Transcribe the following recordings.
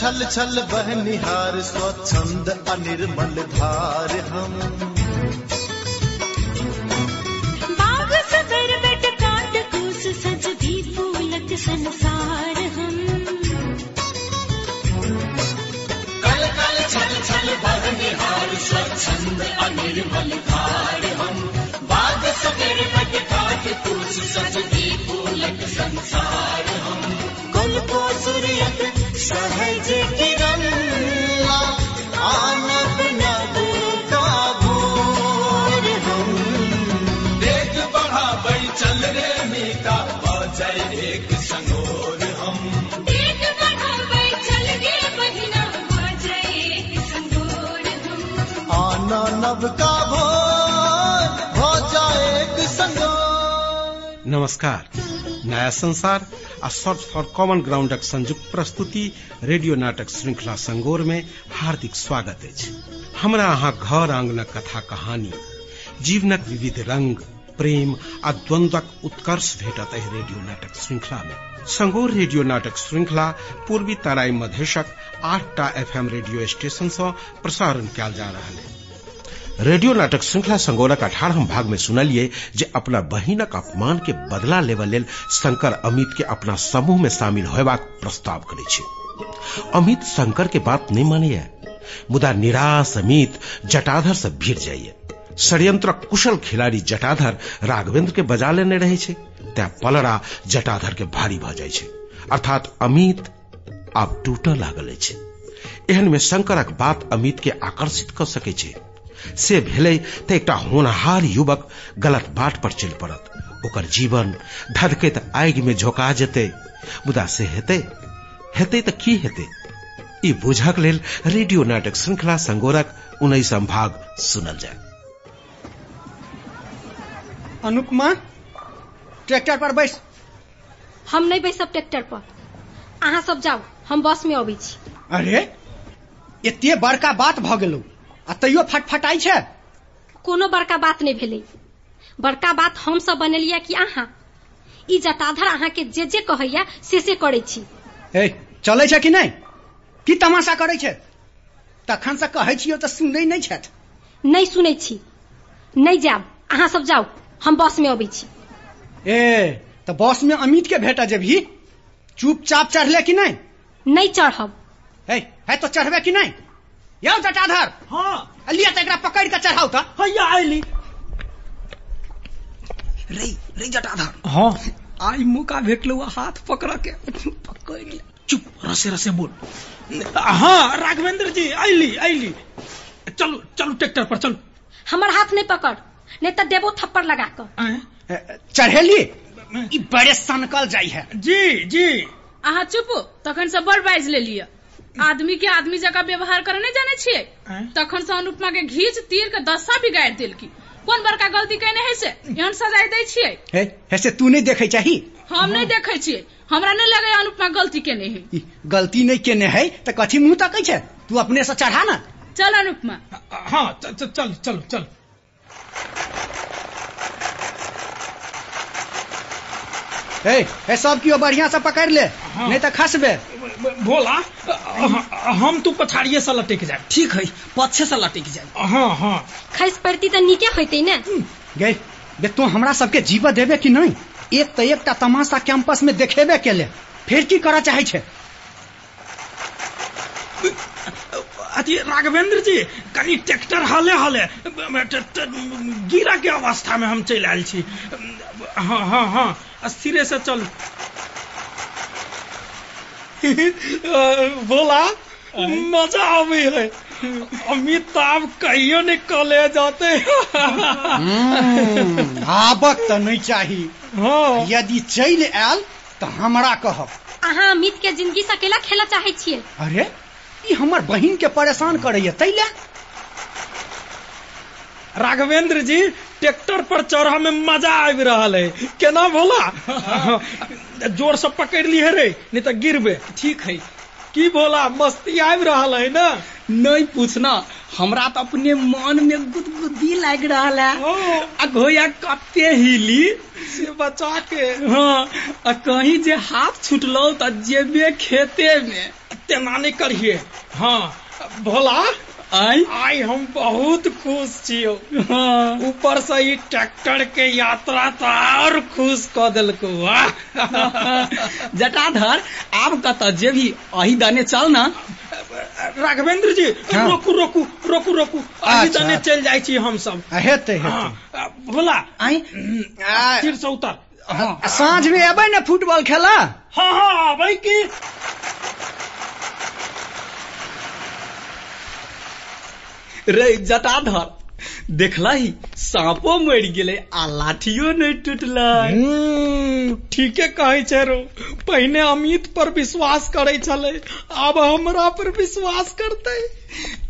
छल छल बहनिहार स्वच्छंद अनिर्मल धार हम। बाग सबर बट काट कूस सजदी फूलक संसार हम। कल कल छल छल बहनिहार स्वच्छंद अनिर्मल धार हम। बाग बट काट फूलक संसार हम। कुल को सूर्यक सहज किरण आनब नब का भोर हम। देख बढ़ाबै चल रे मीका बजय एक संगोर हम। एक बढ़ावे चल गे बहिना बजे एक संगोर हम। आना नब का भोर हो जाए एक संगोर। नमस्कार। नया संसार आ सर्च फॉर कॉमन ग्राउंडक संयुक्त प्रस्तुति रेडियो नाटक श्रृंखला संगोर में हार्दिक स्वागत अछि। हमरा अहाँ घर आंगनक कथा कहानी, जीवनक विविध रंग, प्रेम आ द्वंद्वक उत्कर्ष भेटत एहि रेडियो नाटक श्रृंखला में। संगोर रेडियो नाटक श्रृंखला पूर्वी तराई मधेशक आठ आठटा एफएम रेडियो स्टेशन सँ प्रसारण कयल जा रहल अछि। रेडियो नाटक श्रृंखला संगोरक अठारहम भाग में सुनलिए जे अपना बहिनक अपमान के बदला लेबा लेल शंकर अमित के अपना समूह में शामिल होयबाक प्रस्ताव करे छै। अमित शंकर के बात नहीं मानैया मुदा निराश अमित जटाधर से भिड़ जाइए। षड्यंत्र कुशल खिलाड़ी जटाधर राघवेंद्र के बजा लेने रहे छै, तै पलड़ा जटाधर के भारी भ जाय छै। अर्थात अमित आब टूटऽ लागल अछि। एहन में शंकरक बात अमित के आकर्षित कर सकै छै। से भेलै तऽ एकटा होनहार युवक गलत बाट पर चलि पड़त। ओकर जीवन धधकैत आगि में झोंका जेतै। मुदा से हेतै? हेतै तऽ की हेतै? ई बुझक लेल रेडियो नाटक श्रृंखला संगोरक उन्नैसम भाग सुनल जाय। अनुपमा ट्रैक्टर पर बैस। हम नहीं बैसब ट्रैक्टर पर। अहाँ सब जाउ हम बस में अबै छी। अरे एते बड़का बात भ गेलौ। आ तैयो फटफटाई छै? कोनो बड़का बात नहीं भेलै। बड़का बात हम सब बनेलियै कि अहाँ। ई जटाधर अहाँ के जे जे कहैया से से करै छी। ए चलै छै कि नहि? की तमाशा करै छै? तखन से कहै छियौ तऽ सुनै नहि छथि। नहीं सुनै छी। नहीं जाब अहाँ सब जाउ। हम बस में अबै छी। ए तऽ बस में अमित के भेट जेबही? चुपचाप चढ़ले कि नहि? नहीं चढ़ब। है है तो चढ़बे कि नहीं? यौ जटाधर हाँ। लिया एकरा पकड़ि कऽ चढ़ाउ हैया आयली रे रे जटाधर हाँ। आई मौका भेटलो हाथ पकड़ के। पकड़ ले। चुप रसे रसे बोल। हाँ राघवेंद्र जी आयली आयली चलो चलो ट्रैक्टर पर चलो। हमर हाथ नहीं पकड़ नहीं तो देवो थप्पड़ लगा कर चढ़ेली? बड़े सनकल जाइ है। जी जी। अहाँ चुप तखन से बड़ बाजि लेलियै। आदमी के आदमी जगह व्यवहार करे नहीं जाने छे? तखन से अनुपमा के घीच तीर के दशा बिगाड़ि देलकी। कोन बड़का गलती कहने है से? एहन सजाय दै छियै? हे हे से तू नहीं देखे चाही? हम नहीं देखे छियै। हमरा नहीं लगे अनुपमा गलती केने है। गलती नहीं केने है तऽ कथी मुँह तक छै? तू अपने से चढ़ा ना। चल अनुपमा हाँ च- च- चल चलो चल। हे हे सब कियो बढ़िया से पकड़ ले। हाँ। नहीं तऽ खसबे भोला हम तू पछाड़िए से लटक जाए ठीक है पछे से लटक जाए हाँ हाँ। खैस पड़ती तो नीके होते ने। गे बे तू हमरा सबके जीव देबे कि नहीं? एक तऽ एकटा तमाशा कैंपस में देखेबे केले फिर की करऽ चाहे छै? अथी राघवेंद्र जी कनी ट्रैक्टर हले हले गिरा के अवस्था में हम चल आयल छी। हाँ हाँ हाँ। स्थिरे से चल। बोला मज़ा आवे है। अमिताभ कहियो नहीं कले जाते हम्म, आबक तऽ नहीं चाही। हाँ। यदि चलि आयल तऽ हमरा कहब। अहाँ अमित के ज़िंदगी से अकेला खेला चाहे छियै। अरे ई हमर बहिन के परेशान करैया तैले? राघवेंद्र जी ट्रैक्टर पर चढ़ा में मज़ा आबि रहल है। केना भोला? ज़ोर से पकड़ लिए रे नहीं तो गिरबे। ठीक है। की भोला मस्ती आबि रहल है ना? नहीं पूछना हमरा तो अपने मन में गुदगुदी लग रहा है। आ घोया कते हिली। से बचा के। हाँ आ कहीं जे हाथ छुटलो त जेबे खेते में। तेना नहीं करिए हाँ भोला आई? आई हम बहुत खुश छियो। हाँ। ऊपर से ई ट्रैक्टर के यात्रा तो और खुश क देलको वाह। जटाधर आब कतऽ जेबी अही दने चल ना। राघवेंद्र जी हाँ। रोकू रोकू रोकू रोकू। अभी अच्छा, तने अच्छा। चल जाइ छी हम सब हेते हेतै। हेतै हाँ, भोला। आई फिर से उतर। हाँ, साँझ में एबै ने फुटबॉल खेला? हाँ हाँ भाई की? रे जटाधर देखलही सांपो मर गए आ लाठियो नहीं टूटल। हम्म, ठीके कहै छै रो पहिने अमित पर विश्वास करे छले आब हमरा पर विश्वास करते।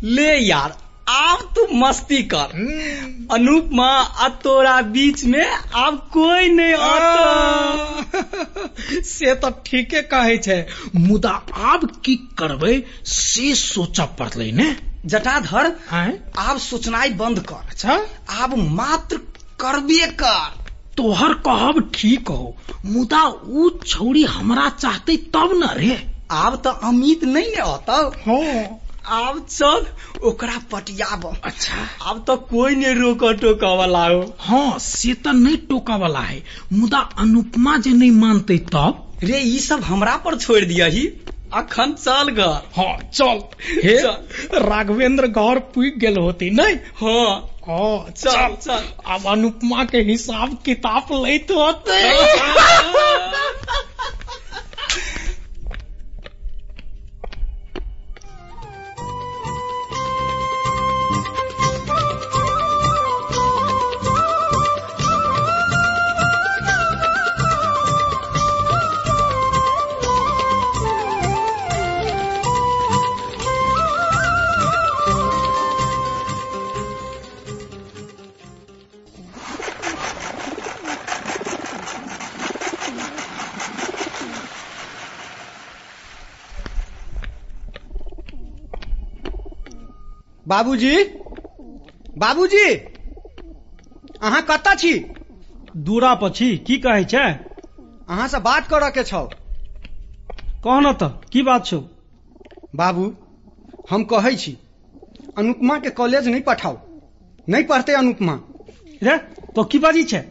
ले यार आब तू मस्ती कर। अनुपमा आ तोरा बीच में आब कोई नहीं आता से तो ठीके कहे छै मुदा आब की करबै से सोचऽ पड़लै ने। जटाधर आब सोचनाइ बंद कर। अच्छा। आब मात्र करबे कर। तोहर कहब ठीक हो मुदा ऊ छौड़ी हमरा चाहते तब न रे। आब तऽ अमित नहीं ने होता हाँ। आब चल ओकरा पटियाब। अच्छा। आब तऽ कोई नहीं रोक टोक वाला हो। हाँ से तो नहीं टोका वाला है मुदा अनुपमा जे नहीं मानते तब? रे ई सब हमरा पर छोड़ दियही। अखन चल घर हाँ चल। हे? राघवेंद्र घर पुग गेल होती नहीं हाँ। हाँ चल चल। अब अनुपमा के हिसाब किताब लेते होते। बाबूजी? बाबूजी? अहाँ कतऽ छी? दूरा पर छी की कहै छै? अहाँ से बात करऽ के छौ। कहना तऽ की बात छौ? बाबू हम कहै छी अनुपमा के कॉलेज नहीं पठाओ नहीं पढ़ते अनुपमा। रे तो की बाजी छै?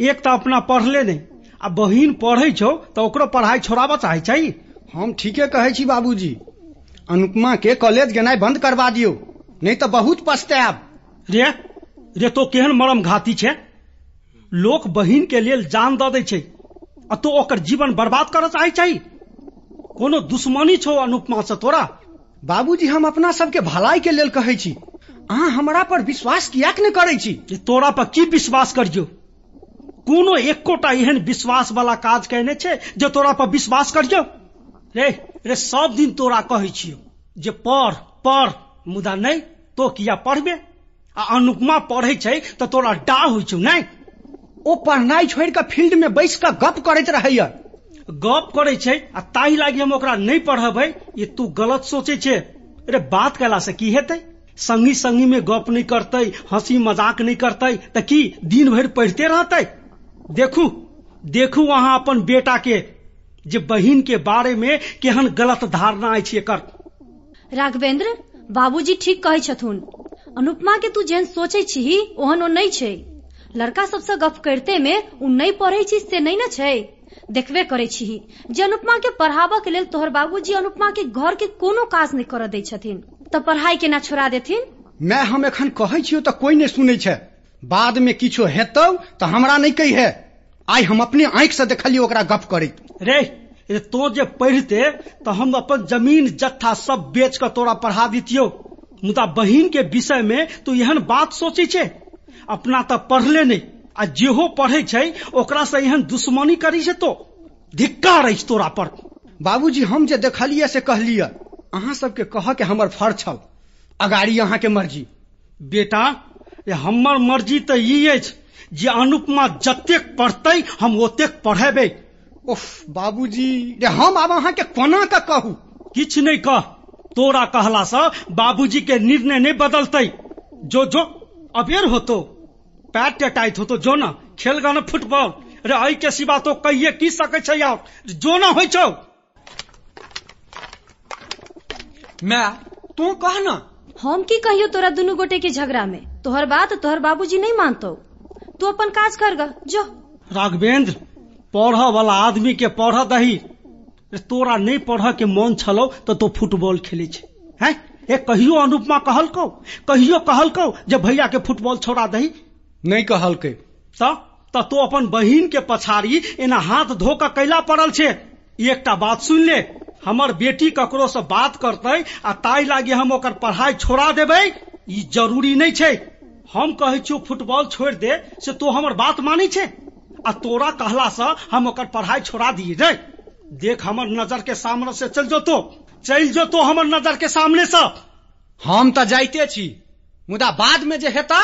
एक तो अपना पढ़ले नहीं आ बहिन पढ़ै छौ तो ओकरो पढ़ाई छोड़ाबऽ चाहै छै? हम ठीके कहै छी बाबूजी। अनुपमा के कॉलेज गेनाइ बंद करवा दियौ। नहीं तो बहुत पछतायब रे रे तो केहन मरम घाती छै? लोक बहिन के लिए जान दै छै। आ तो ओकर जीवन बर्बाद करऽ चाहै छै? कोनो दुश्मनी छौ अनुपमा से तोरा? बाबूजी हम अपना सबके भलाई के लेल कहै छी। अहाँ हमरा पर विश्वास कियाक नहि करै छी? तोरा पर की विश्वास करियो? कोनो एकोटा एहन विश्वास वाला काज कहने छै जे तोरा पर विश्वास करियो? रे रे सब दिन तोरा कहै छियो जे पढ़ पढ़ मुदा नहीं तो किया पढ़बे? आ अनुपमा पढ़ै छै तऽ तोरा डा होइ छौ, नहीं? ओ पढ़नाइ छोड़ि कऽ फ़ील्ड में बैस कऽ गप करैत रहैया गप करे छै, आ ताहि लागी हम ओकरा नहीं पढ़बै ये तू गलत सोचे छै। अरे बात कला से की हेतै? संगी संगी में गप नहीं करतै, हँसी मज़ाक नहीं करतै, तऽ की दिन भर पढ़ते रहतै? देखू देखू अहाँ अपन बेटा के जे बहिन के बारे में केहन गलत धारणा अछि एकर। राघवेंद्र बाबूजी ठीक कहै छथुन। अनुपमा के तू जेहन सोचै छही ओहन ओ नहि छै। लड़का सबसँ गप करते में उ नहीं पढ़ै छी से नहीं न छै। देखबे करै छही जे अनुपमा के पढ़ाबऽ के लेल तोहर बाबूजी अनुपमा के घर के कोनो काज नहीं करऽ दै छथिन तऽ पढ़ाई केना छोड़ा देथिन? मैं हम एखन कहै छियौ तऽ कोई नहि सुनै छै। बाद में किछो हेतौ तऽ हमरा नहीं कही है आइ हम अपने आंखि से देखलियै ओकरा गप करैत। रे रे तो जे पढ़ते तो हम अपन ज़मीन जत्था सब बेच कऽ तोरा पढ़ा दितियौ। मुदा बहिन के विषय में तू एहन बात सोचै छै? अपना तो पढ़ले नहीं आ जेहो पढ़े छै ओकरा से एहन दुश्मनी करी छै तो? धिक्कार अछि तोरा पर। बाबूजी हम जे देखलियै से कहलियै अहाँ सबके कह के हमर फ़र्ज़ छल। अगाड़ी अहाँ के मर्ज़ी। बेटा ये हमर मर्ज़ी तो ई अछि जे अनुपमा जतेक पढ़तै हम ओतेक पढ़ेबै। ओह बाबूजी। रे हम आब अहाँके कोना कऽ कहू? किछु नहीं कह। तोरा कहला से बाबूजी के निर्णय नहीं बदलते। जो जो अबेर होतो। पैर टेटाइत होतो। जो ना खेल गा ना फुटबॉल। रे एहि के सिवा तो कहिए की सकै छै यार जो ना होइ छौ। मैं तू कह ना। हम की कहियो तोरा दुनू गोटे के झगड़ा में तोहर बात तोहर बाबूजी नहीं मानतो। तू अपन काज कर ग जो। राघवेंद्र पढ़ वाला आदमी के पढ़ दही। तोरा नहीं पढ़ के मन छलो तो तो फुटबॉल खेले छे। हैं? ए कहियो अनुपमा कहलको? कहियो कहलको जे भैया के फुटबॉल छोड़ा दही? नहीं कहलकै। त? त तो अपन बहिन के पछाड़ी एना हाथ धो के कैला पड़ल छे। एकटा बात सुन ले। हमर बेटी ककरो से बात करते आ ताई लागी हम ओकर पढ़ाई छोड़ा देबै ई ज़रूरी नहीं छे। हम कहै छियौ फुटबॉल छोड़ दे से तो हमर बात मानै छै? आ तोरा कहला से हम ओकर पढ़ाई छोड़ा दिए रे। देख हमर नज़र के सामने से चल जो तो। चल जो तो हमर नज़र के सामने से। हम तो जाते छी मुदा बाद में जे हेता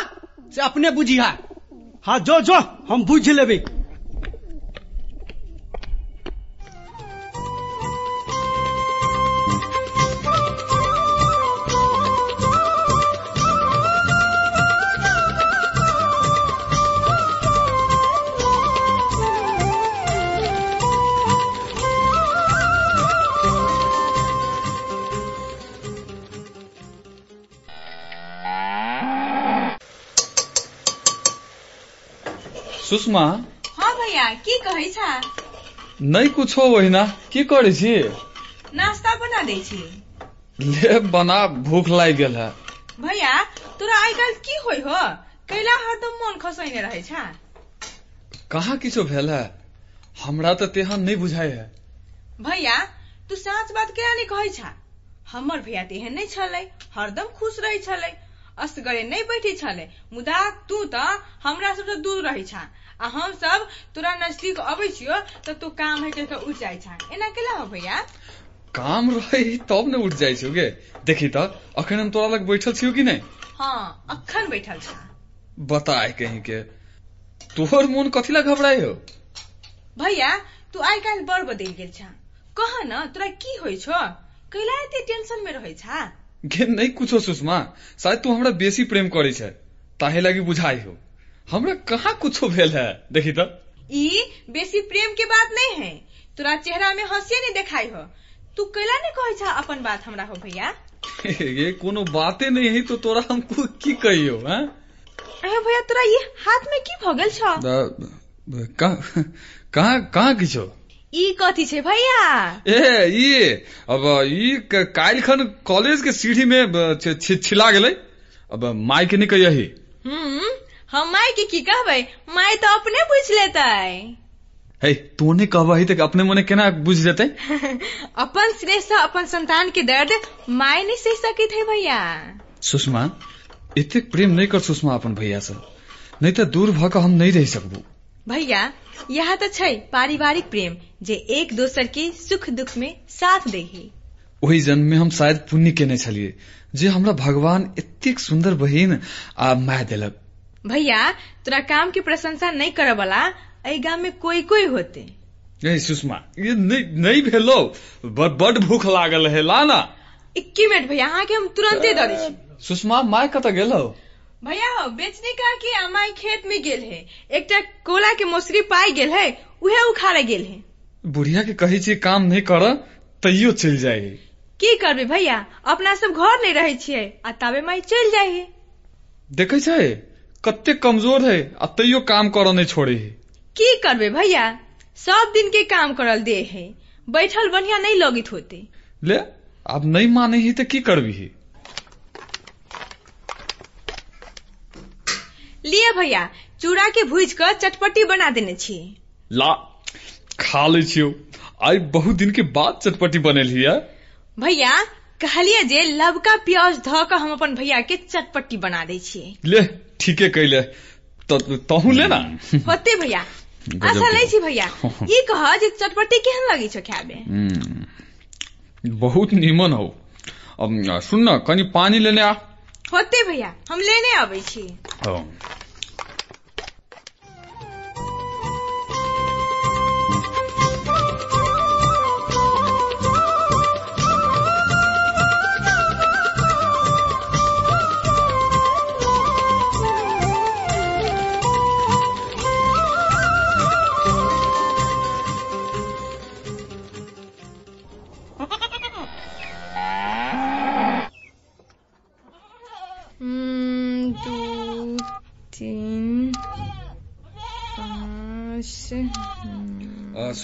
से अपने बुझिहा हाँ जो जो हम बुझ लेबै। सुषमा। हाँ भैया की कहै छा? नहीं कुछो ओहिना की करै छी? नाश्ता बना दै छी। ले बना भूख लागि गेल है। भैया तोरा आइ काल्हि की होइ हो? कैला हरदम मन खसैने रहै छा। कहाँ किछो भेल है? हमरा तऽ तेहन नहीं बुझाइ है। भैया तू साँच बात केना नहीं कहै छा? हमर भैया तेहन नहीं छलै हरदम खुश रहै छलै। असगरे नहीं बैठे छलै। मुदा तू तऽ हमरा सबसँ दूर रहै छा। आ हम सब तोरा नजदीक अबै छियो तऽ तू काम है के उठ जाइ छा। एना केला हो भैया? काम रही तब ने उठ जाइ गे। देखी तऽ अखन हम तोरा लग बैठल छियौ कि नहीं हाँ अखन बैठल छा। बताए कहीं के। तोहर मोन कथी ला घबराई हो? भैया तू आइ काल्हि बड़ बदलि गेल छा। कह न तोरा की होइ छो? कैला एते टेंशन में रहै छा? गे नहीं कुछो सुषमा शायद तू हमरा बेसी प्रेम करे छै ताहे लागी बुझाई हो। हमरा कहाँ कुछो भेल है देखी तो। ई बेसी प्रेम के बात नहीं है। तोरा चेहरा में हंसिए नहीं देखाई हो। तू कैला नहीं कहै छा अपन बात हमरा हो भैया? ये कोनो बाते नहीं है तो तोरा हम कु- की कहियो हैं? अहे भैया तोरा ये हाथ में की भ गेल छ कहाँ कहाँ कहाँ किछो? ई कथी छै भैया? ए ये अब ई काल्हि खन कॉलेज के सीढ़ी में छ- छिला गेलै। अब माई के नहीं कहियही। हम्म हम माय के की कहबै? माय तो अपने पूछ लेतै। हे तू नहीं कहबही तो अपने मने केना बुझ जेतै? अपन स्नेह से अपन संतान के दर्द माय नहीं सह सकैत है भैया। सुषमा इतने प्रेम नहीं कर सुषमा अपन भैया से। नहीं तो दूर भ हम नहीं रह सकबू। भैया यह तो छै पारिवारिक प्रेम जे एक दोसर के सुख दुख में साथ दे है ओही जन्म में हम शायद पुण्य केने छलिए जे हमरा भगवान एतेक सुंदर बहिन आ माय देलक। भैया तोरा काम के प्रशंसा नहीं करे वाला एहि गाम में कोई कोई होते। ए सुषमा ये नहीं नहीं भेलो बड़ बड़ भूख लागल है ला ना इक्की मिनट भैया अहाँ के हम तुरंते दे दै सुषमा माय कतऽ गेलो? भैया हो बेचने का के अमाई खेत में गेल है? एकटा कोला के मोसरी पाई गेल है उहे उखाड़े गेल है। बुढ़िया के कही छी काम नहीं कर तैयो चल जाए की करबे भैया? अपना सब घर नहीं रहे छियै आ तबे माई चल जाए है। देखे छै कते कमज़ोर है आ तैयो काम कर नहीं छोड़े है। की करबे भैया? सब दिन के काम करल दे है। बैठल बढ़िया नहीं लगित होते। ले अब नहीं माने ही तो की करबी लिए भैया चूड़ा के भूज कर चटपटी बना देने छी। ला खा ले छियो। आई बहुत दिन के बाद चटपटी बनेली है भैया कहलिए जे लबका प्याज ध के हम अपन भैया के चटपटी बना दे छियै ले ठीके कैले तो तहू ले ना? होते भैया। के। लै छी भैया ई कह जे चटपटी केहन लगी छ खाबे बहुत नीमन हो। अब सुन न कनी पानी लेने आ। होते भैया हम लेने आबै छी। हाँ। छै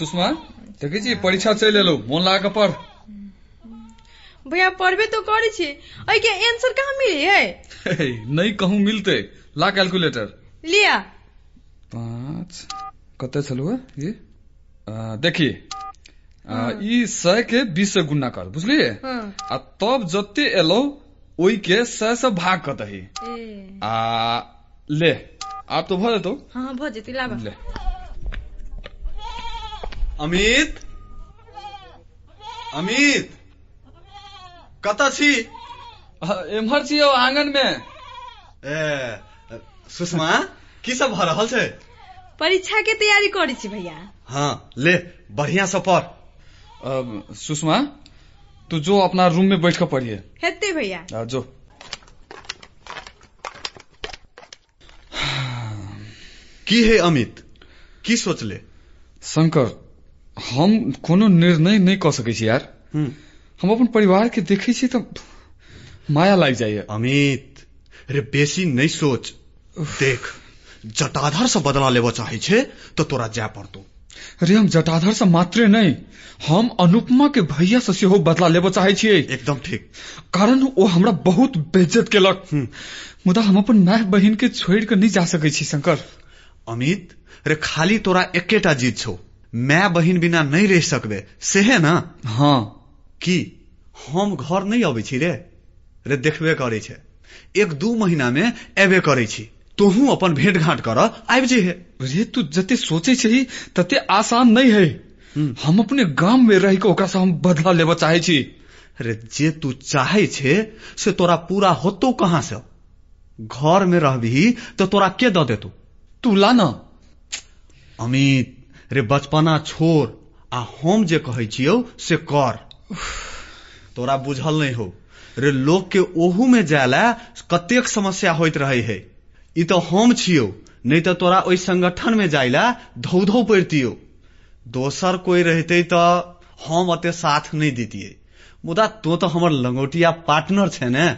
सुषमा देखै छी परीक्षा चलि एलौ मोन लगा कऽ पढ़ भैया पढ़बे तो करै छी। एहि के आंसर कहाँ मिली है? हे, नहीं कहूँ मिलते। ला कैलकुलेटर लिया। पाँच कते है ये? देखिए अ, ई सय के बीस से गुना कर बुझलिए? हाँ। आ तब जते एलौ ओहि के सय से भाग कऽ दही आ ले आब तो भऽ जेतौ। हाँ हाँ, भऽ जेतै लाबा। ले। अमित? अमित? कतऽ छी? एम्हर छियौ आँगन में ए सुषमा की सब भऽ रहल छै? परीक्षा के तैयारी करै छी भैया। हाँ ले बढ़िया से पढ़। अ, सुषमा तू जो अपना रूम में बैठ कर पढ़िए। हेतै भैया। आ, जो। की है अमित? की सोचले? शंकर हम कोनो निर्णय नहीं कऽ सकै छी यार। हम अपन परिवार के देखै छी तऽ माया लागि जाइए। अमित रे बेसी नहीं सोच। देख जटाधर से बदला लेबो चाहे छे तो तोरा जाय पड़तो। अरे हम जटाधर से मात्रे नहीं हम अनुपमा के भैया से सेहो बदला लेबो चाहे छियै। एकदम ठीक। कारण ओ हमरा बहुत बेइज्जत केलक। मुदा हम अपन माय बहिन के छोड़ि कऽ नहीं जा सकै छी शंकर। अमित रे खाली तोरा एकेटा जीत छौ। मैं बहिन बिना नहीं रह सकबे सेहे ना? हाँ। की हम घर नहीं अबै छी रे? रे देखबे करै छै। एक दू महीना में एबे करै छी। तोहू अपन भेंट घाट कर आबि जेहे रे तू जते सोचे छी तते आसान नहीं है। हम्म। हम अपने गाँव में रह के ओकरा से हम बदला लेबो चाहे छी। रे जे तू चाहे छे से तोरा पूरा होतो कहाँ से घर में रहबही तो तोरा के दऽ देतौ तू? ला ना अमित रे बचपना छोड़ आ हम जे कहै छियौ, से कर। तोरा बुझल नहीं हो, रे लोग के ओहू में जायला कतेक समस्या होइत रहे है। ई तो हम छियौ नहीं तो तोरा ओहि संगठन में जाइला धौ धौ पड़तियौ दोसर कोई रहते तो हम अते साथ नहीं दितियै। मुदा तो तो हमर लंगोटिया पार्टनर छै ने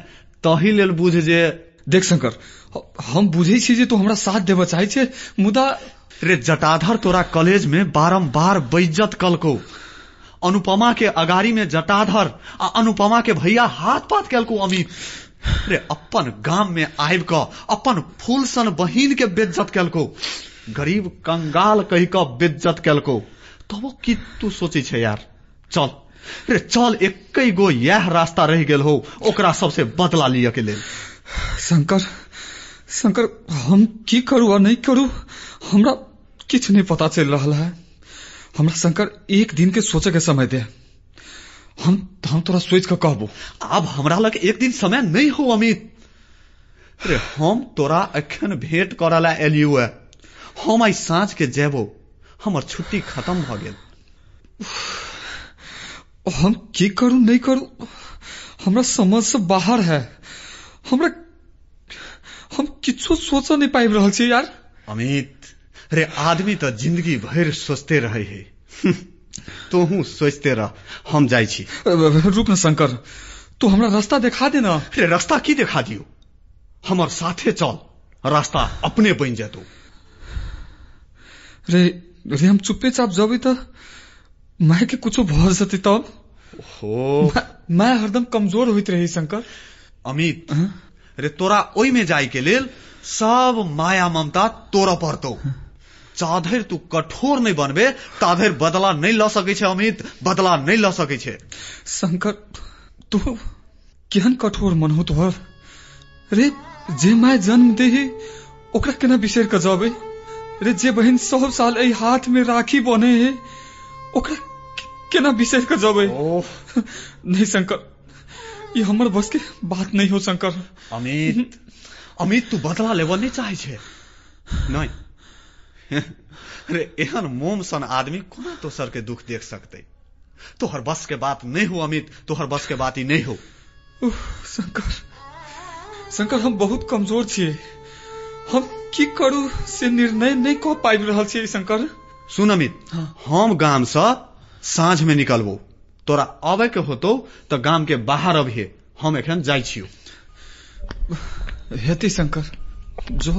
तही लेल बुझ जे देख शंकर हम बुझे छी जे तू हमरा साथ देबऽ चाहे छे मुदा रे जटाधर तोरा कॉलेज में बारंबार बेइज्जत कलको अनुपमा के अगाड़ी में जटाधर आ अनुपमा के भैया हाथ पात केलको अमित रे अपन गाम में आबि क अपन फूल सन बहिन के बेइज्जत केलको गरीब कंगाल कहि क बेइज्जत केलको तबो की तू सोचे छे यार? चल। रे चल एक गो यह रास्ता रह गेल हो, ओकरा सबसे बदला लिय के लेल। शंकर शंकर, हम की करू आ नहीं करू? हमरा किछ नहीं पता चल रहा है? हमरा शंकर एक दिन के सोचे के समय दे। हम हम तोरा सोच के कहबो। आब हमरा लग एक दिन समय नहीं हो अमित। अरे हम तोरा अखन भेंट करा ला एलियो है। हम आई साँझ के जेबो। हमर छुट्टी खत्म भ गेल। हम की करू नहीं करू? हमरा समझ से बाहर है। हमरा हम किछो सोच नहीं पाबि रहल छी यार। अमित रे आदमी तो ज़िंदगी भर सोचते रहे है। तोहू सोचते रह। हम जाई छी। रुक न शंकर। तू हमरा रास्ता दिखा दे ना। रे रास्ता की देखा दियो? हमर साथे चल। रास्ता अपने बन जेतौ रे रे हम चुप्पे चाप जबै त माय के कुछो भ जेतै तब? हो मा- माय हरदम कमज़ोर होइत रही शंकर। अमित। रे तोरा ओई में जाय के लेल सब माया ममता तोरा पड़तौ चाधर तू कठोर नहीं बनबे ताधर बदला नहीं ल सकै छै अमित बदला नहीं ल सकै छै। शंकर तू केहन कठोर मन हो तोहर? रे जे माय जन्म देही ओकरा केना बिसर के जबै? रे जे बहन सब साल एहि हाथ में राखी बने है ओकरा केना बिसर के जबै? नहीं शंकर ये हमर बस के बात नहीं हो शंकर। अमित अमित तू बदला लेबो नहीं चाहे छै। नहीं रे एहन मोम सन आदमी कोना दोसर के दुख देख सकते? तोहर बस के बात नहीं हो अमित। तोहर बस के बात ही नहीं हो। शंकर। शंकर हम बहुत कमजोर छियै। हम की करू से निर्णय नहीं कऽ पाबि रहल छियै शंकर? सुन अमित। हम गाम से साँझ में निकलबो। तोरा अबे के होतो तो गाम के बाहर अभिये हम एखन जाइ छियौ। हेतै शंकर। जो।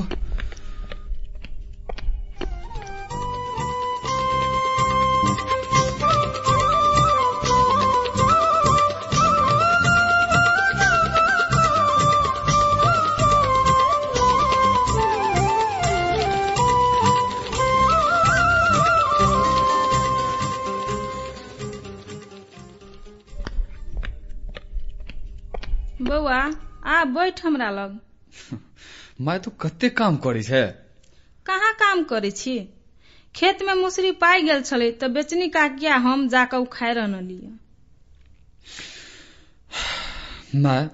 आ बैठ हमरा लग। माय तो कते काम करै छै। कहाँ काम करै छी? खेत में मुसरी पाइ गेल छलै तऽ बेचनी काकिया हम जाकऽ उखाड़ि अनलियै माय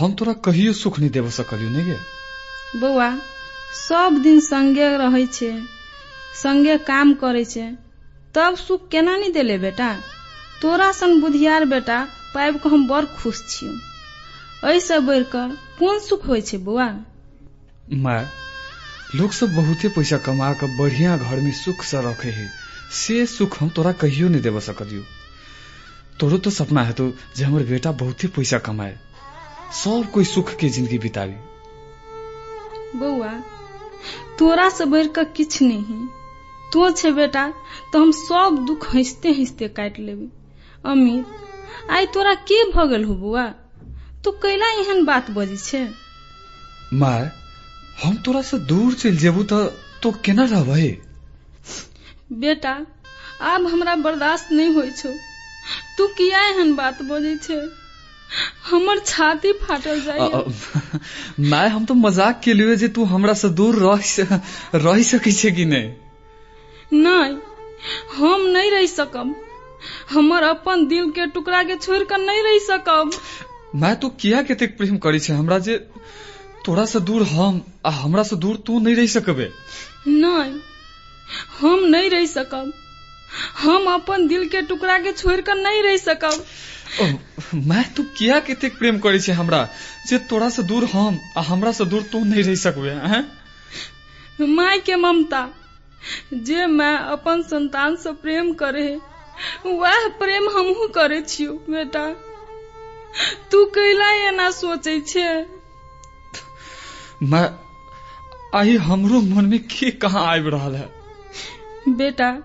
हम तोरा कहियो सुख नहीं देव सकलियो नहीं गे। बौआ सब दिन संगे रहै छै संगे काम करै छै तब सुख केना नहीं देले बेटा? तोरा सन बुधियार बेटा पाबि कऽ हम बड़ खुश छियौ। एहिसँ बढ़ि कऽ कोन सुख होइ छै बौआ? माय लोग सब बहुते पैसा कमा के बढ़िया घर में सुख से रखे है। से सुख हम तोरा कहियो नहीं देव सकलियो तोरो तो सपना है तो जे हमर बेटा बहुते पैसा कमाए। सब कोई सुख के ज़िंदगी बितावी। बौआ तोरा से बढ़ि कऽ किछु नहीं। तो छै बेटा तऽ हम सब दुख हँसते हँसते काट लेबै। अमित आई तोरा के भऽ गेल हो बौआ? तू कैला एहन बात बजै छै? माय हम तोरा से दूर चल जेबू तो तो केना रहबै? बेटा आब हमरा बर्दाश्त नहीं होइ छौ। तू किया एहन बात बजै छै? हमर छाती फाटल जाइए। माय हम तो मज़ाक के लिए जे तू हमरा से दूर रह रह सकै छै कि नहीं? नहीं हम नहीं रह सकब। हमर अपन दिल के टुकड़ा के छोड़ कर नहीं रह सकब। माय तू किया केतेक प्रेम करै छै? हमरा जे तोरा से दूर हम आ हमरा से दूर तू नहीं रह सकबे। नहीं हम नहीं रह सकब। हम अपन दिल के टुकड़ा के छोड़ कर नहीं रह सकब। मैं तू किया केतेक प्रेम करै छै हमरा? जे तोरा से दूर हम आ हमरा से दूर तू नहीं रह सकबे हैं माय के ममता जे माय अपन संतान से प्रेम करे वह प्रेम हमहू करे छियो बेटा। तू कैला एना सोचे छे? माय आइ हमरो मन में के कहाँ आबि रहल है? बेटा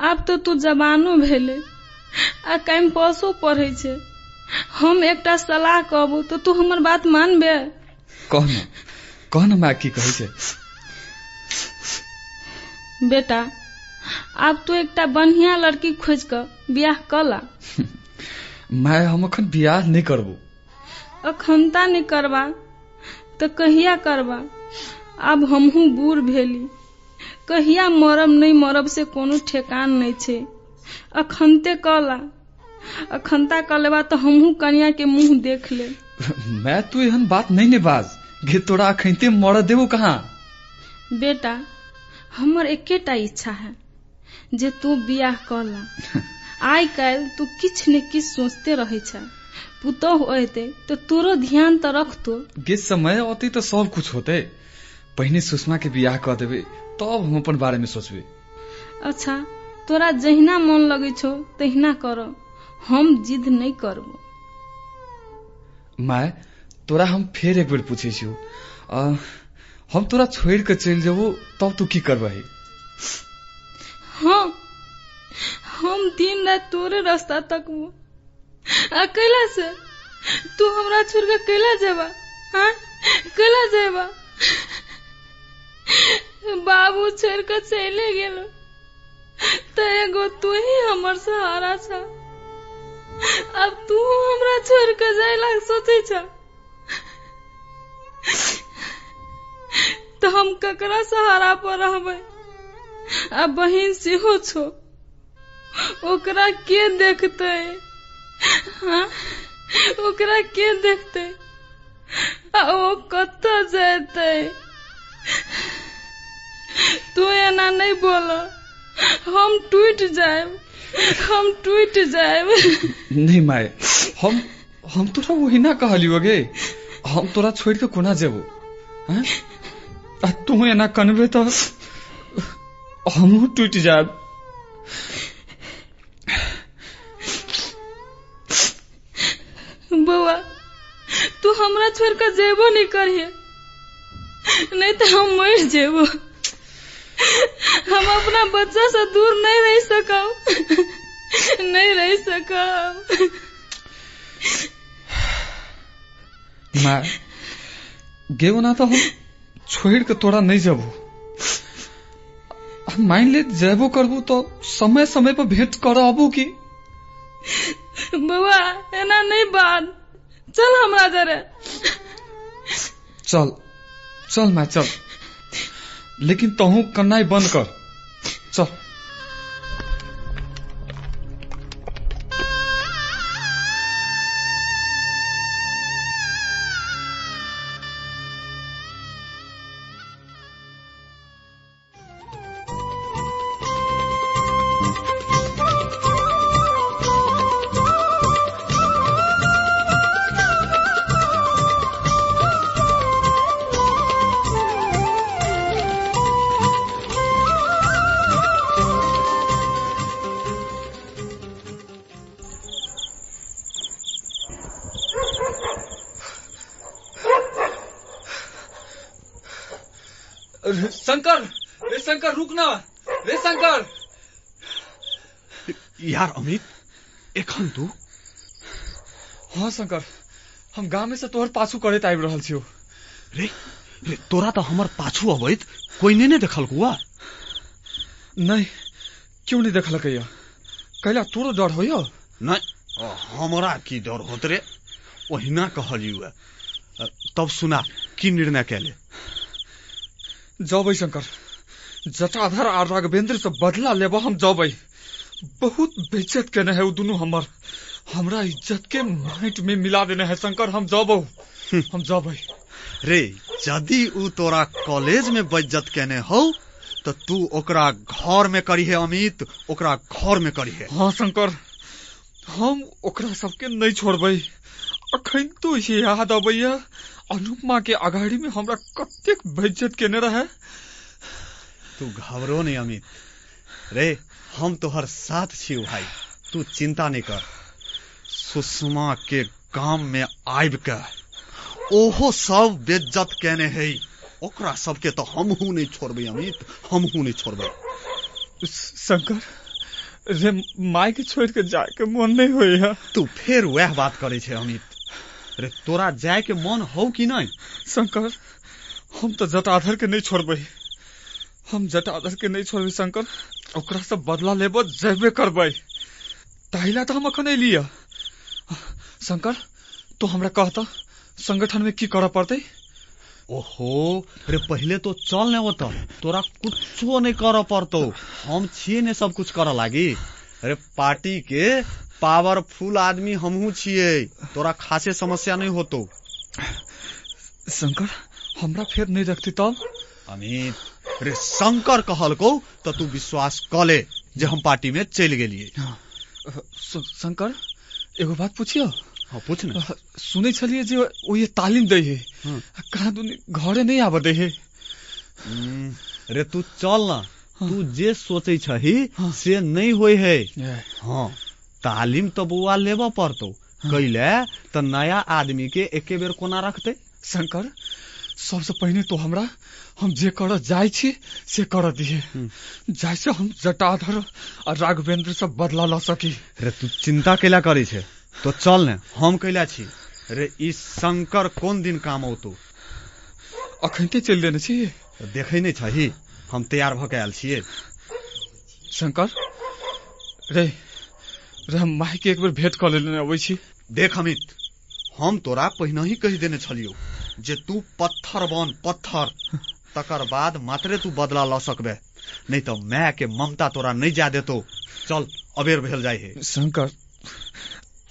आब तो तू जवानो भेले आ कैंपसो पढ़े छै। हम एकटा सलाह कहबो तो तू हमर बात मानबे? कह न कह न की कहै छै? बेटा आब तू एकटा बढ़िया लड़की खोज कऽ बियाह कला। माय हम अखन बियाह नहीं करबो। अखनता नहीं करबा तऽ कहिया करबा? आब हमहू बूढ़ भेली। कहिया मरब नहीं मरब से कोनो ठेकान नहीं छै। अखनते कला अखनता कर लेबा तऽ हमहू कनिया के मुँह देख ले मैं तू एहन बात नहीं ने बाज गे तोरा अखनते मर देबो कहाँ? बेटा हमर एकेटा इच्छा है जे तू बियाह कला आइ काल्हि तू किछु ने किछु सोचते रहे छ। पुतोह अयते तो तोरो ध्यान तऽ रखतो गे समय औते तो सब कुछ होते। पहिने सुषमा के बियाह कर देबे तब हम अपन बारे में सोचबे। अच्छा तोरा जहिना मन लगे छौ तहिना कर। हम जिद नहीं करबो। माय तोरा हम फेर एक बेर पूछे छियो। हम तोरा छोड़ के चल जेबो तब तू की करबही? हाँ हम दिन रात तोरे रास्ता तकबो अकेला से? तू हमरा छोड़ के कैला जेबा? हाँ कैला जेबा? बाबू छोड़ के चले गेलो। तो एगो तू ही हमर सहारा छ। अब तू हमरा छोड़ के जाय लाग सोचे छ। तो हम ककरा सहारा पर रहबै? आ बहिन सेहो छो। ओकरा के देखते? ओकरा के देखते? आ ओ कतऽ जेतै? तू एना नहीं बोल हम टूट जाएब हम टूट जाएब नहीं माय हम हम तोरा वही ना कहलियो गे। हम तोरा छोड़ के कोना जेबो? आ तू एना कनबे तो हमहू टूट जाब बौआ, तू हमरा छोड़ कर जेबो नहीं करिए नहीं तो हम मर जेबो। हम अपना बच्चा से दूर नहीं रह सकब नहीं रह सकब माय गेबो ना तो हम छोड़ के तोरा नहीं जेबो। मान ले जेबो करबो तो समय समय पर भेंट कर अबो की। बउआ एना नहीं बात। चल हमरा जरे। चल। चल मैं चल। लेकिन तहू कन्नाई बंद कर। रे शंकर रे शंकर रुक ना रे शंकर। यार अमित एखन तू? हाँ शंकर हम गाँव में से तोहर पाछू करैत आबि रहल छियौ। रे रे तोरा तो हमर पाछू अबैत कोई ने ने देखल कुआ? नहीं क्यों नहीं देखलकै यह कैला तोरो डर हो नहीं हमरा की डर होत रे? ओहिना कहलियू तब सुना की निर्णय कैले? जबै शंकर। जटाधर आ राघवेंद्र से बदला लेबा हम जबै बहुत बेइज्जत केने है दुनू हमर। हमरा इज़्ज़त के माइट में मिला देने है शंकर हम जबौ हम जबै रे यदि उ तोरा कॉलेज में बेइज्जत केने हौ तो तू ओकरा घर में करी है अमित ओकरा घर में करी है। हाँ शंकर हम ओकरा सबके नहीं छोड़बै। अखन तो ये याद अबैया अनुपमा के अगाड़ी में हमरा कतेक बेइज्जत केने रहे? तू घबरो नहीं अमित। रे हम तोहर साथ छियौ भाई। तू चिंता नहीं कर। सुषमा के गाँव में आबि के ओहो सब बेज्जत केने है ओकरा सबके तो हमहू नहीं छोड़बै अमित। हमहू नहीं छोड़बै। शंकर रे माय के छोड़ के जाए के मन नहीं होइया तू फिर वह बात करे छे अमित। रे तोरा जाए के मन हो कि नहीं शंकर हम तो जटाधर के नहीं छोड़बै। हम जटाधर के नहीं छोड़बै शंकर ओकरा से बदला लेबो जेबे करबै। ताहिला तो हम अखन एलिया। शंकर तो हमरा कहता संगठन में की करऽ पड़तै? ओहो रे पहले तो चल ने होता तोरा कुछो नहीं कर पड़तो। हम छिए ने सब कुछ कर लागी। अरे पार्टी के पावरफुल आदमी हमहू छिए तोरा खासे समस्या नहीं होतो। शंकर हमरा फेर नहीं रखती तब? अमित रे शंकर कहल को तो तू विश्वास क ले जे हम पार्टी में चल गेलिए शंकर एगो बात पूछियो? हाँ पूछ न। सुनै छलिए जे ओ ये तालीम दै है। कहाँ दुनी घरे नहीं आब दै है। रे तू चल ना। तू जे सोचे छही से नहीं होय है। हाँ। तालीम तो बउआ लेबऽ पड़तो। कैले तो नया आदमी के एके बेर कोना रखते? शंकर सबसे पहिने तो हमरा हम जे कर जाय छी से कर दिए जाय से हम जटाधर और राघवेंद्र से बदला ल सकी। रे तू चिंता कैला करे छे। तो चल ने हम कैला छी। रे ई शंकर कोन दिन काम औतो? अखनते चलि देने छी। देखै नहीं छही हम तैयार भऽ के आयल छियै। शंकर रे रे हम माय के एक बेर भेंट कऽ लेने अबै छी देख अमित हम तोरा पहिने ही कहि देने छलियौ जे तू पत्थर बन पत्थर। तकर बाद मात्रे तू बदला ल सकबे नहीं तो मैं के ममता तोरा नहीं जा देतो। चल अबेर भेल जाय है। शंकर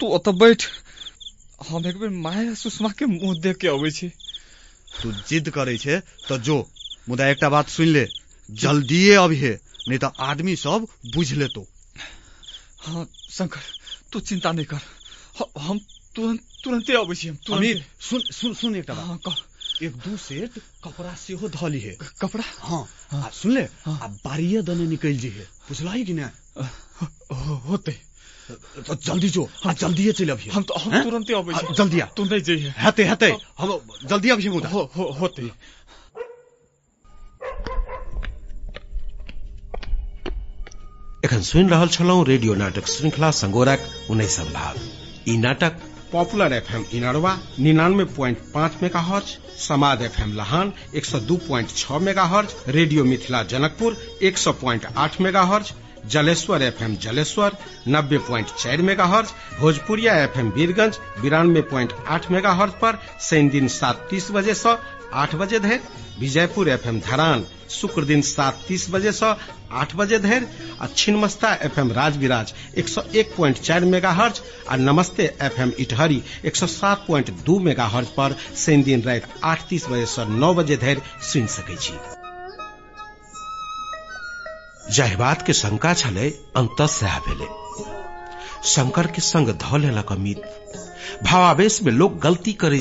तू ओतऽ बैठ। हम एक बेर माया सुषमा के मुंह देख के अबै छी तू जिद करे छे तो जो मुदा एकटा बात सुन ले। जल्दिए अभिहे नहीं तो आदमी सब बुझ लेतो। हाँ शंकर तू चिंता नहीं कर। ह- हम तुरंत तुरंते अबै छी हम तुरंत। सुन सुन सुन एकटा बात हाँ एक दू सेट कपड़ा सेहो धली है। कपड़ा? हाँ आ सुन ले आ बारिये दने निकल जी है। बुझलाई कि ना हो- होते। तो जल्दी जो आ जल्दिए चल अभी हम तो हम तुरंते अबै छी। जल्दी आ। तू नहीं जइहे हेते हेते हम जल्दी अभी मुदा। हो हो होते। एखन सुनि रहल छलहुँ रेडियो नाटक श्रृंखला संगोरक उन्नैसम भाग। ई नाटक पॉपुलर एफएम इनरवा निन्यानवे प्वाइंट पाँच मेगा हर्ज समाज एफएम लहान, एक सौ दू प्वाइंट छह mega hertz radio Mithila Janakpur, एक सौ प्वाइंट आठ mega hertz Jaleshwar FM Jaleshwar, नब्बे प्वाइंट चार megahertz Bhojpuria FM Birgunj बिरानवे प्वाइंट आठ मेगा हर्ज पर शनि दिन सात तीस बजे से आठ बजे धरि, विजयपुर एफ़ एम धरान शुक्र दिन सात तीस बजे से आठ बजे धरि, आ छिन्मस्ता एफएम राजविराज एक सौ एक प्वाइंट चार मेगा हर्ज आ नमस्ते एफ़ एम इटहरी एक सौ सात प्वाइंट दू मेगा हर्ज पर शनि दिन राति आठ तीस बजे से नौ बजे धरि सुनि सकै छी। के शंका छलै, अंत सएह शंकर के संग ध लेलक अमित। भावावेश में लोक गलती करे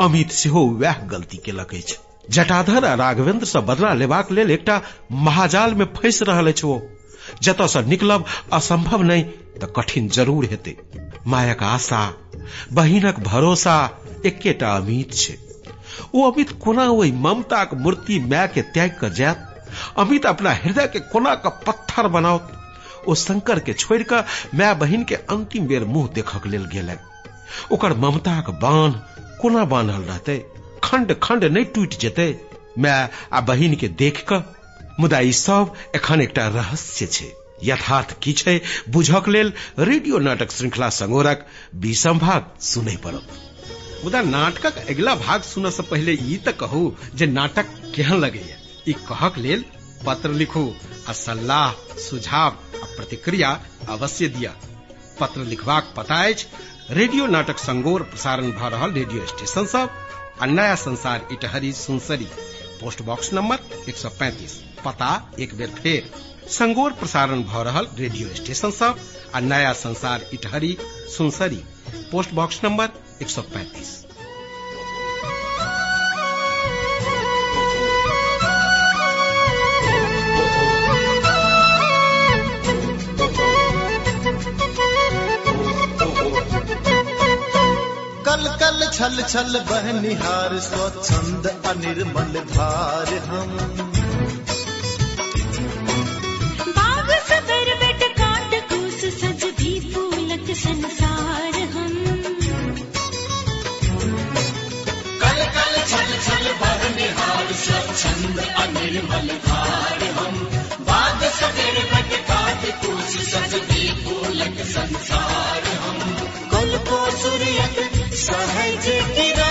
अमित सेहो वएह गलती केलक जटाधर आ राघवेंद्र से बदला लेबाक लेल एकटा महाजाल में फंसि अछि ओ। जतऽ से निकलब असंभव नहि तऽ कठिन ज़रूर हेतै। मायक आशा, बहिनक भरोसा एकेटा अमित छै। ओ अमित कोना ओहि ममताक मूर्ति माय के त्याग कर जायत? अमित अपना हृदय के कोना का पत्थर बनाओ ओ शंकर के छोड़ि कऽ माय बहिन के अंतिम बेर मुँह देखक लेल गेलै ओकर ममताक बाँध कोना बान्हल रहतै खंड खंड नहि टूटि जेतै। माय आ बहिन के देख कऽ मुदा ई सब एखन एकटा रहस्य छै, यथार्थ की छै, बुझक लेल रेडियो नाटक श्रृंखला संगोरक, बीसम भाग सुनै पड़त। मुदा नाटकक अगिला भाग सुनऽ से पहिले ई तऽ कहू जे नाटक केहन लगैया। ई कहक लेल पत्र लिखू, आ सलाह सुझाव, आ प्रतिक्रिया अवश्य दिया पत्र लिखबाक पता अछि रेडियो नाटक संगोर प्रसारण भ रेडियो स्टेशन सब अन्या Naya Sansar Itahari Sunsari. Post box number 135 पता एक बेर फिर। संगोर प्रसारण भ रेडियो स्टेशन सब अन्या Naya Sansar Itahari Sunsari. Post box number 135 छल छल बहनिहार स्वच्छंद अनिर्मल धार हम। बाग सबर बेट काट कूस सज भी फूलक संसार हम। कल कल छल छल बहनिहार स्वच्छंद अनिर्मल धार हम। बाग सबर बेट काट कूस सज भी फूलक संसार हम। कल को सूर्यक सहज की